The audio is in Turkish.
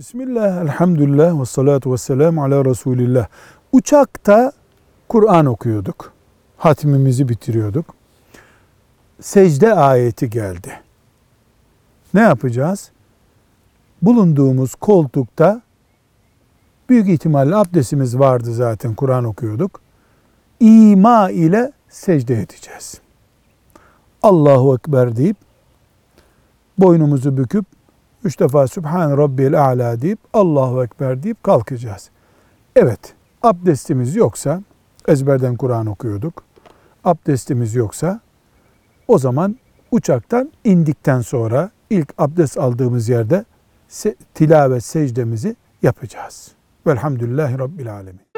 Bismillah, elhamdülillah ve salatu ve selamu ala Resulillah. Uçakta Kur'an okuyorduk. Hatmimizi bitiriyorduk. Secde ayeti geldi. Ne yapacağız? Bulunduğumuz koltukta büyük ihtimalle abdestimiz vardı zaten Kur'an okuyorduk. İma ile secde edeceğiz. Allahu Ekber deyip boynumuzu büküp üç defa Sübhan Rabbiyel A'la deyip Allahu Ekber deyip kalkacağız. Evet abdestimiz yoksa ezberden Kur'an okuyorduk. Abdestimiz yoksa o zaman uçaktan indikten sonra ilk abdest aldığımız yerde tilavet secdemizi yapacağız. Velhamdülillahi Rabbil Alemin.